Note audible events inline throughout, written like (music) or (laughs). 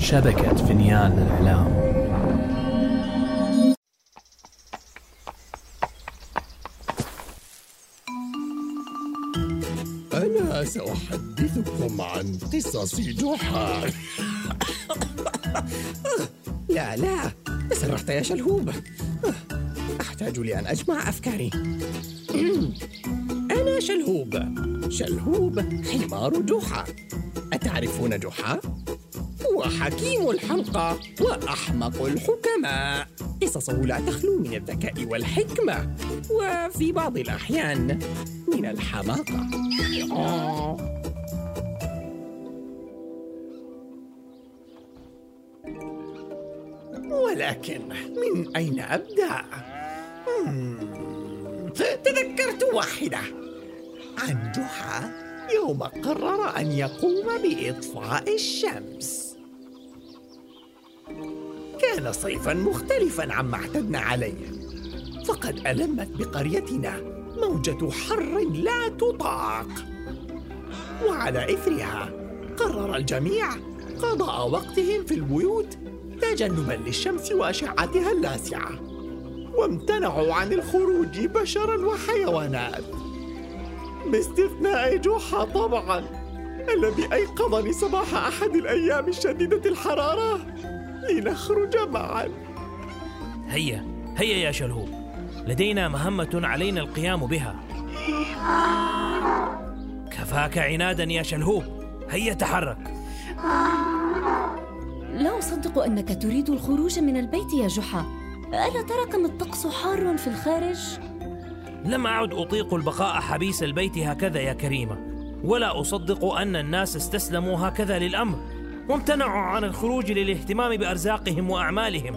شبكة فنيان الإعلام أنا سأحدثكم عن قصص جحا. (coughs) لا لا تسرحت يا شلهوب. أحتاج لأن أجمع أفكاري. (coughs) أنا شلهوب شلهوب حمار جحا. أتعرفون جحا؟ هو حكيم الحلقة وأحمق الحكماء. قصصه لا تخلو من الذكاء والحكمة وفي بعض الأحيان من الحماقة. ولكن من أين أبدأ؟ تذكرت واحدة. عن جحا يوم قرر أن يقوم بإطفاء الشمس. كان صيفا مختلفا عما اعتدنا عليه. فقد ألمت بقريتنا موجة حر لا تطاق. وعلى إثرها قرر الجميع قضاء وقتهم في البيوت تجنبا للشمس وأشعتها اللاسعة. وامتنعوا عن الخروج بشرا وحيوانات. باستثناء جحا طبعا الذي أيقظني صباح أحد الأيام الشديدة الحرارة؟ لنخرج معا. هيا هيا يا شلهوب لدينا مهمة علينا القيام بها. كفاك عنادا يا شلهوب هيا تحرك. لا أصدق أنك تريد الخروج من البيت يا جحا. ألا ترى كم الطقس حار في الخارج؟ لم أعد أطيق البقاء حبيس البيت هكذا يا كريمة. ولا أصدق أن الناس استسلموا هكذا للأمر. وامتنعوا عن الخروج للاهتمام بأرزاقهم وأعمالهم.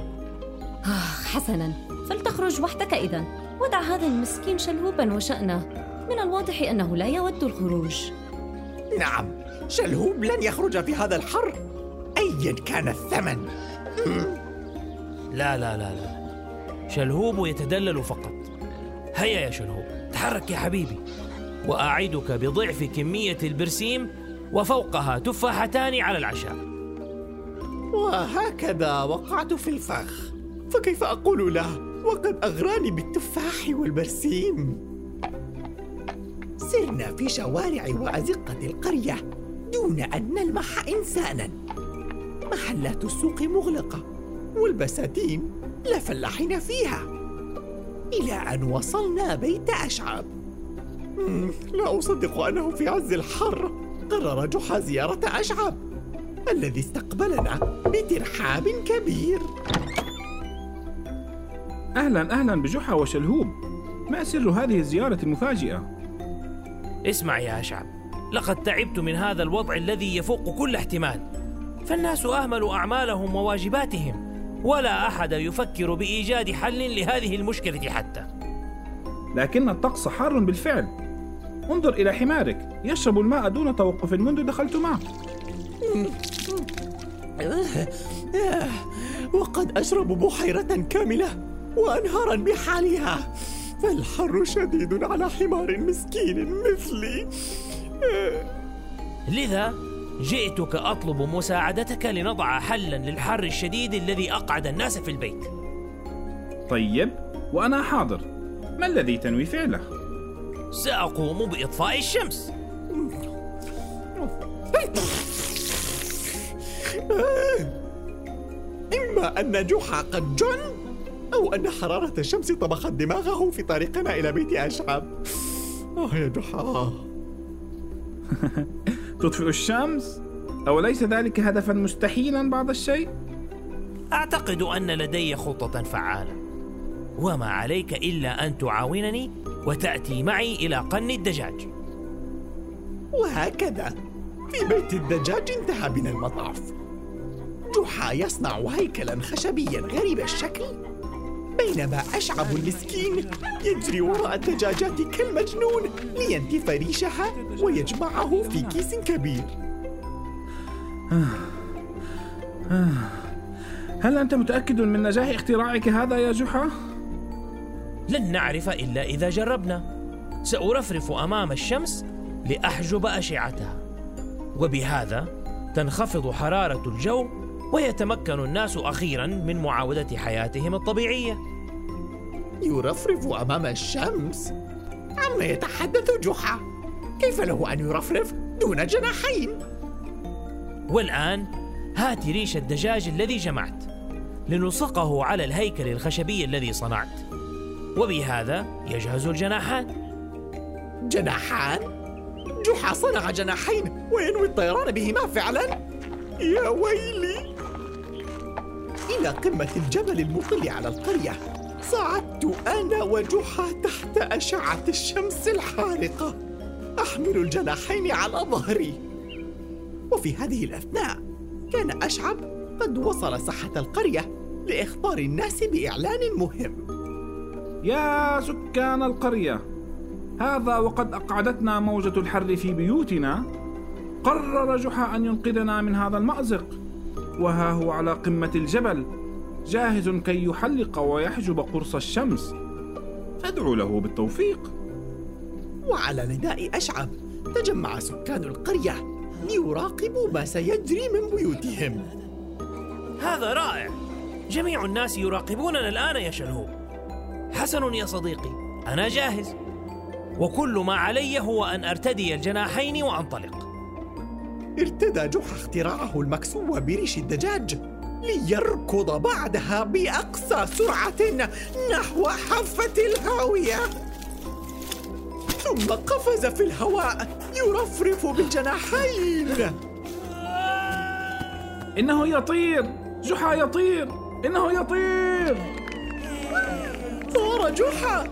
آه حسنا. فلتخرج وحدك إذا. ودع هذا المسكين شلهوبا وشأنه. من الواضح أنه لا يود الخروج. نعم شلهوب لن يخرج في هذا الحر. أيا كان الثمن. لا لا لا لا. شلهوب يتدلل فقط. هيا يا شلهوب تحرك يا حبيبي. وأعدك بضعف كمية البرسيم وفوقها تفاحتان على العشاء. وهكذا وقعت في الفخ. فكيف أقول له؟ وقد أغراني بالتفاح والبرسيم. سرنا في شوارع وأزقة القرية دون أن نلمح إنسانا. محلات السوق مغلقة والبساتين لا فلاحين فيها. إلى أن وصلنا بيت أشعب. لا أصدق أنه في عز الحر قرر جحا زيارة أشعب. الذي استقبلنا بترحاب كبير. أهلا أهلا بجحا وشلهوب. ما سر هذه الزيارة المفاجئة؟ اسمع يا أشعب لقد تعبت من هذا الوضع الذي يفوق كل احتمال. فالناس أهملوا أعمالهم وواجباتهم ولا أحد يفكر بإيجاد حل لهذه المشكلة حتى. لكن الطقس حار بالفعل. انظر إلى حمارك يشرب الماء دون توقف منذ دخلت معه. وقد أشرب بحيرة كاملة وأنهارا بحالها. فالحر شديد على حمار مسكين مثلي. لذا جئتك أطلب مساعدتك لنضع حلا للحر الشديد الذي أقعد الناس في البيت. طيب وأنا حاضر. ما الذي تنوي فعله؟ سأقوم بإطفاء الشمس. إما أن جحا قد جن أو أن حرارة الشمس طبخت دماغه في طريقنا إلى بيت أشعب. آه يا جحا. (laughs) تطفئ الشمس؟ أوليس ذلك هدفا مستحيلا بعض الشيء؟ أعتقد أن لدي خطة فعالة. وما عليك إلا أن تعاونني وتأتي معي إلى قن الدجاج. وهكذا. في بيت الدجاج انتهى بنا المطاف. جحا يصنع هيكلا خشبيا غريب الشكل بينما أشعب المسكين يجري وراء الدجاجات كالمجنون لينتف ريشها ويجمعه في كيس كبير هل أنت متأكد من نجاح اختراعك هذا يا جحا؟ لن نعرف إلا إذا جربنا سأرفرف أمام الشمس لأحجب أشعتها وبهذا تنخفض حرارة الجو ويتمكن الناس أخيرا من معاودة حياتهم الطبيعية. يرفرف أمام الشمس. عما يتحدث جحا؟ كيف له أن يرفرف دون جناحين؟ والآن هات ريش الدجاج الذي جمعت لنلصقه على الهيكل الخشبي الذي صنعت. وبهذا يجهز الجناحان. جناحان؟ جحا صنع جناحين وينوي الطيران بهما فعلا؟ يا ويلي. إلى قمة الجبل المطل على القرية. صعدت أنا وجحا تحت أشعة الشمس الحارقة. أحمل الجناحين على ظهري. وفي هذه الأثناء كان أشعب قد وصل ساحة القرية لإخبار الناس بإعلان مهم. يا سكان القرية هذا وقد أقعدتنا موجة الحر في بيوتنا. قرر جحا أن ينقذنا من هذا المأزق. وها هو على قمة الجبل جاهز كي يحلق ويحجب قرص الشمس. فادعوا له بالتوفيق. وعلى نداء أشعب تجمع سكان القرية ليراقبوا ما سيجري من بيوتهم. هذا رائع. جميع الناس يراقبوننا الآن يا شلهوب حسن يا صديقي أنا جاهز. وكل ما علي هو أن أرتدي الجناحين وأنطلق. ارتدى جحا اختراعه المكسو بريش الدجاج ليركض بعدها بأقصى سرعة نحو حافة الهاوية. ثم قفز في الهواء يرفرف بالجناحين. إنه يطير جحا يطير إنه يطير. طار جحا.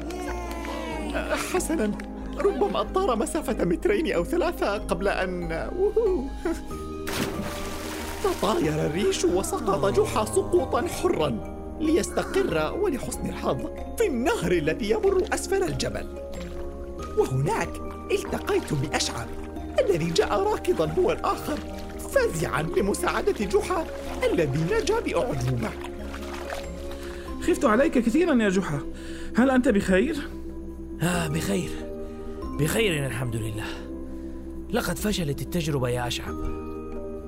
حسنا. ربما طار مسافة مترين أو ثلاثة قبل أن. تطاير الريش وسقط جحا سقوطا حرا ليستقر ولحسن الحظ في النهر الذي يمر أسفل الجبل. وهناك التقيت بأشعر. الذي جاء راكضا هو الآخر فزعا لمساعدة جحا الذي نجا بأعجوبة خفت عليك كثيرا يا جحا. هل أنت بخير؟ آه بخير. بخير الحمد لله. لقد فشلت التجربة يا أشعب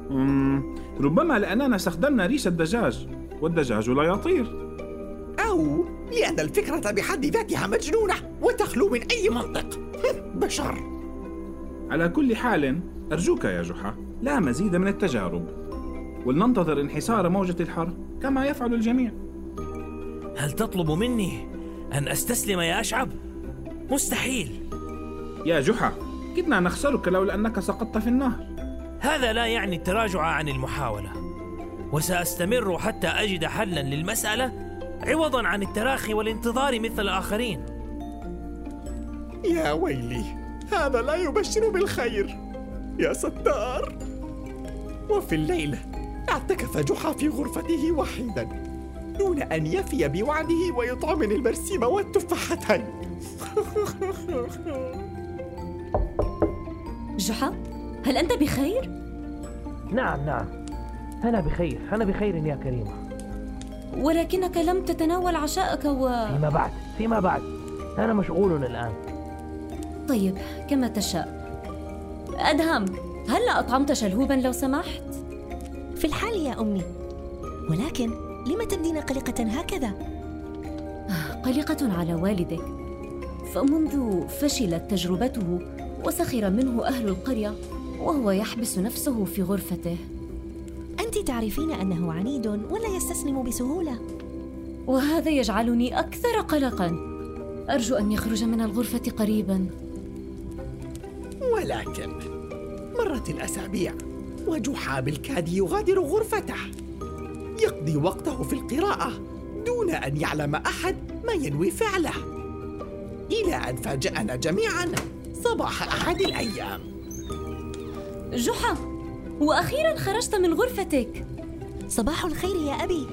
مم، ربما لأننا استخدمنا ريش الدجاج والدجاج لا يطير. أو لأن الفكرة بحد ذاتها مجنونة وتخلو من أي منطق. بشر. على كل حال أرجوك يا جحا لا مزيد من التجارب. ولننتظر انحسار موجة الحر كما يفعل الجميع. هل تطلب مني أن أستسلم يا أشعب؟ مستحيل. يا جحا كدنا نخسرك لولا أنك سقطت في النهر. هذا لا يعني التراجع عن المحاولة. وسأستمر حتى أجد حلا للمسألة عوضا عن التراخي والانتظار مثل الآخرين. يا ويلي هذا لا يبشر بالخير. يا ستار. وفي الليل اعتكف جحا في غرفته وحيدا دون أن يفي بوعده ويطعمني البرسيم والتفاحتين. (laughs) جحا هل أنت بخير؟ نعم نعم. أنا بخير أنا بخير يا كريمة. ولكنك لم تتناول عشاءك و... فيما بعد فيما بعد. أنا مشغول الآن. طيب كما تشاء. أدهم هل أطعمت شلهوبا لو سمحت؟ في الحال يا أمي. ولكن لم تبدين قلقة هكذا؟ قلقة على والدك. فمنذ فشلت تجربته وسخر منه أهل القرية وهو يحبس نفسه في غرفته. أنت تعرفين أنه عنيد ولا يستسلم بسهولة. وهذا يجعلني أكثر قلقا. أرجو أن يخرج من الغرفة قريبا. ولكن مرت الأسابيع وجحا بالكاد يغادر غرفته. يقضي وقته في القراءة دون أن يعلم أحد ما ينوي فعله. إلى أن فاجأنا جميعا. صباح أحد الأيام. جحا وأخيرا خرجت من غرفتك. صباح الخير يا أبي.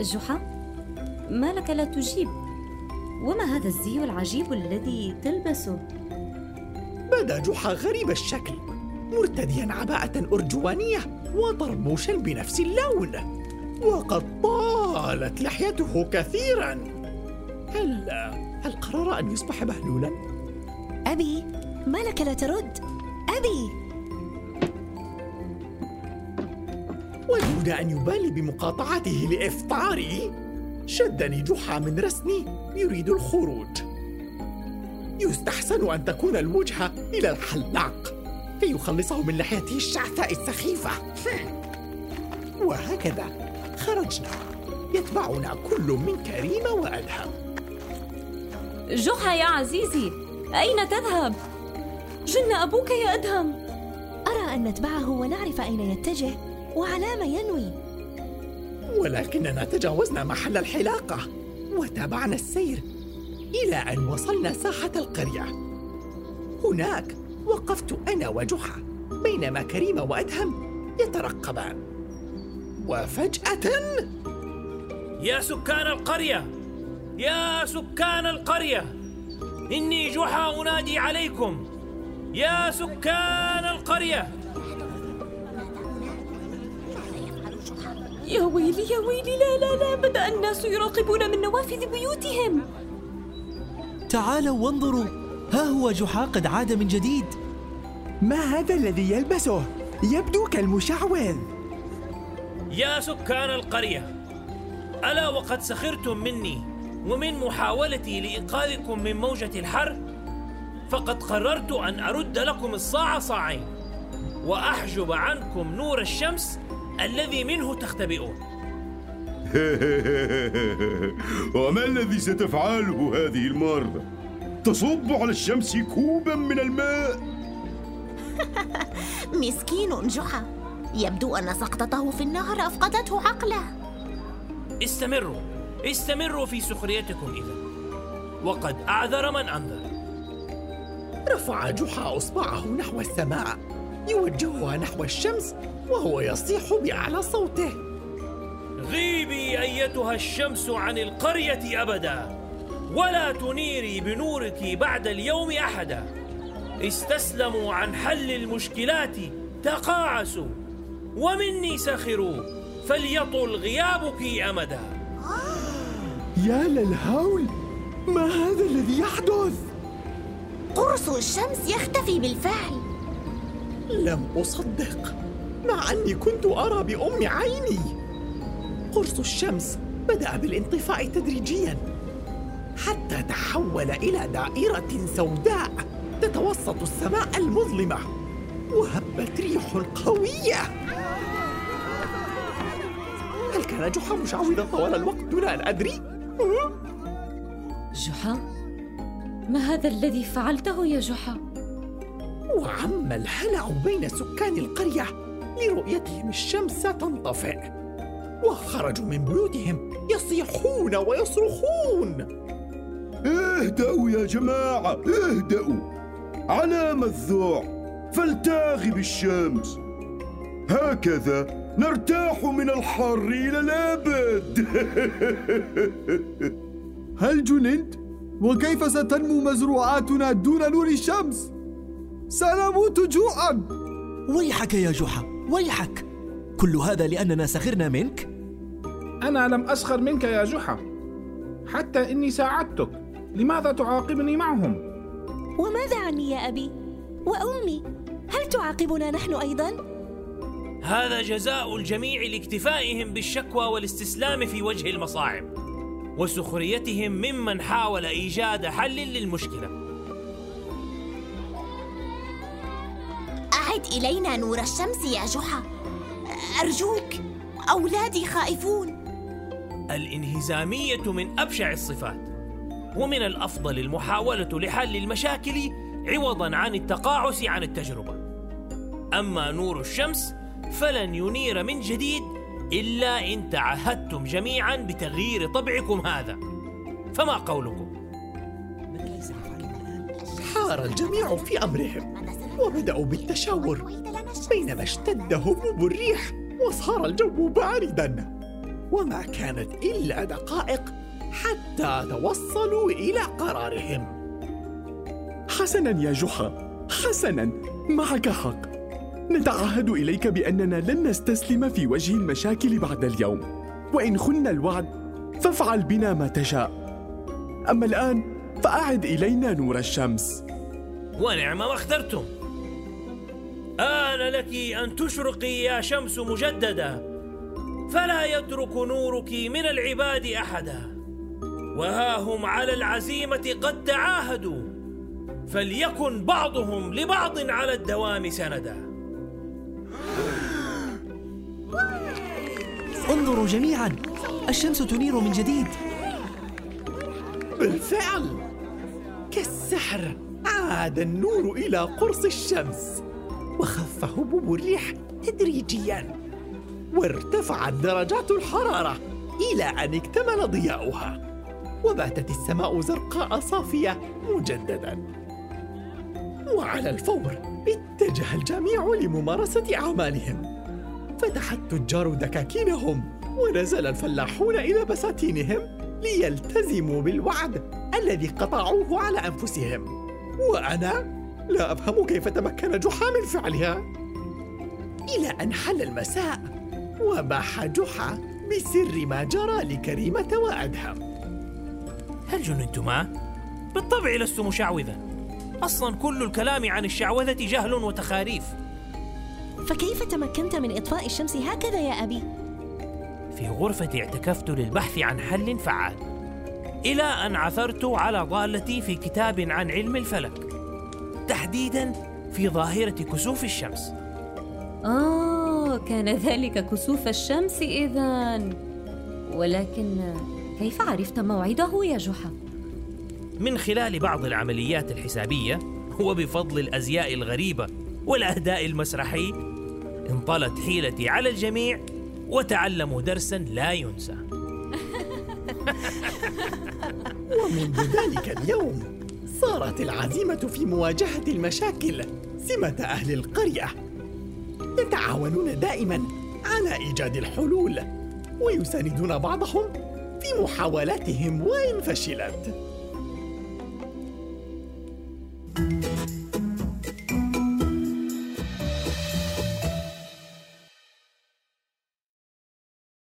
جحا ما لك لا تجيب؟ وما هذا الزي العجيب الذي تلبسه؟ بدا جحا غريب الشكل مرتديا عباءة أرجوانية وطربوشا بنفس اللون وقد طالت لحيته كثيرا. هل هل قرر أن يصبح مهلولا؟ أبي ما لك لا ترد. أبي! ودون أن يبالي بمقاطعته لإفطاري شدني جحا من رسمي يريد الخروج. يستحسن أن تكون الوجهة إلى الحلاق كي يخلصه من لحيته الشعثاء السخيفة. وهكذا خرجنا. يتبعنا كل من كريم وأدهم. جحا يا عزيزي أين تذهب؟ جن أبوك يا أدهم. أرى أن نتبعه ونعرف أين يتجه وعلى ما ينوي. ولكننا تجاوزنا محل الحلاقة وتابعنا السير إلى أن وصلنا ساحة القرية. هناك وقفت أنا وجحا بينما كريم وأدهم يترقبان. وفجأة يا سكان القرية! يا سكان القرية إني جحا أنادي عليكم. يا سكان القرية. يا ويلي يا ويلي لا لا لا بدأ الناس يراقبون من نوافذ بيوتهم. تعالوا وانظروا. ها هو جحا قد عاد من جديد. ما هذا الذي يلبسه؟ يبدو كالمشعوذ. يا سكان القرية ألا وقد سخرتم مني؟ ومن محاولتي لإنقاذكم من موجة الحر فقد قررت أن أرد لكم الصاع صاعين وأحجب عنكم نور الشمس الذي منه تختبئون. (laughs) وما الذي ستفعله هذه المرة؟ تصب على الشمس كوبا من الماء. (laughs) مسكين جحا يبدو أن سقطته في النهر أفقدته عقله. استمروا. استمروا في سخريتكم إذا. وقد أعذر من أنذر. رفع جحا إصبعه نحو السماء يوجهها نحو الشمس وهو يصيح بأعلى صوته. غيبي أيتها الشمس عن القرية أبدا ولا تنيري بنورك بعد اليوم أحدا. استسلموا عن حل المشكلات تقاعسوا ومني سخروا فليطل غيابك أمدا. يا للهول ما هذا الذي يحدث؟ قرص الشمس يختفي بالفعل لم أصدق مع أني كنت أرى بأم عيني قرص الشمس بدأ بالانطفاء تدريجيا حتى تحول إلى دائرة سوداء تتوسط السماء المظلمة وهبت ريح قوية هل كان جحا مشعوذا طوال الوقت دون أن أدري؟ جحا ما هذا الذي فعلته يا جحا؟ وعم الهلع بين سكان القرية لرؤيتهم الشمس تنطفئ وخرجوا من بيوتهم يصيحون ويصرخون. اهدأوا يا جماعة اهدأوا. علام الذوع فلتغب الشمس هكذا نرتاح من الحر إلى الأبد (laughs) هل جننت؟ وكيف ستنمو مزروعاتنا دون نور الشمس؟ سنموت جوعا ويحك يا جحا ويحك كل هذا لأننا سخرنا منك؟ أنا لم أسخر منك يا جحا حتى إني ساعدتك لماذا تعاقبني معهم؟ وماذا عني يا أبي؟ وأمي؟ هل تعاقبنا نحن أيضا؟ هذا جزاء الجميع لاكتفائهم بالشكوى والاستسلام في وجه المصاعب وسخريتهم ممن حاول إيجاد حل للمشكلة. أعد إلينا نور الشمس يا جحا. أرجوك أولادي خائفون. الإنهزامية من أبشع الصفات ومن الأفضل المحاولة لحل المشاكل عوضا عن التقاعس عن التجربة. أما نور الشمس فلن ينير من جديد إلا إن تعهدتم جميعا بتغيير طبعكم هذا. فما قولكم؟ حار الجميع في أمرهم وبدأوا بالتشاور بينما اشتد هبوب الريح وصار الجو باردا. وما كانت إلا دقائق حتى توصلوا إلى قرارهم. حسنا يا جحا حسنا معك حق. نتعهد إليك بأننا لن نستسلم في وجه المشاكل بعد اليوم. وإن خنا الوعد فافعل بنا ما تشاء. أما الآن فأعد إلينا نور الشمس. ونعم ما اخترتم. آن لك أن تشرقي يا شمس مجددا فلا يترك نورك من العباد أحدا. وها هم على العزيمة قد تعاهدوا فليكن بعضهم لبعض على الدوام سندا. انظروا جميعا. الشمس تنير من جديد. بالفعل. كالسحر عاد النور إلى قرص الشمس وخف هبوب الريح تدريجيا وارتفعت درجات الحرارة إلى أن اكتمل ضياؤها وباتت السماء زرقاء صافية مجددا. وعلى الفور اتجه الجميع لممارسة أعمالهم. فتح التجار دكاكينهم ونزل الفلاحون إلى بساتينهم ليلتزموا بالوعد الذي قطعوه على أنفسهم. وأنا لا أفهم كيف تمكن جحا من فعلها. إلى أن حل المساء وباح جحا بسر ما جرى لكريمة وأدهم. هل جننتما؟ بالطبع لست مشعوذا أصلا كل الكلام عن الشعوذة جهل وتخاريف. فكيف تمكنت من إطفاء الشمس هكذا يا أبي؟ في غرفتي اعتكفت للبحث عن حل فعال إلى أن عثرت على ضالتي في كتاب عن علم الفلك تحديدا في ظاهرة كسوف الشمس آه كان ذلك كسوف الشمس إذا ولكن كيف عرفت موعده يا جحا؟ من خلال بعض العمليات الحسابية وبفضل الأزياء الغريبة والأهداء المسرحي انطلت حيلتي على الجميع وتعلموا درسا لا ينسى. (laughs) ومنذ ذلك اليوم صارت العزيمة في مواجهة المشاكل سمة أهل القرية. يتعاونون دائما على إيجاد الحلول ويساندون بعضهم في محاولاتهم وإن فشلت.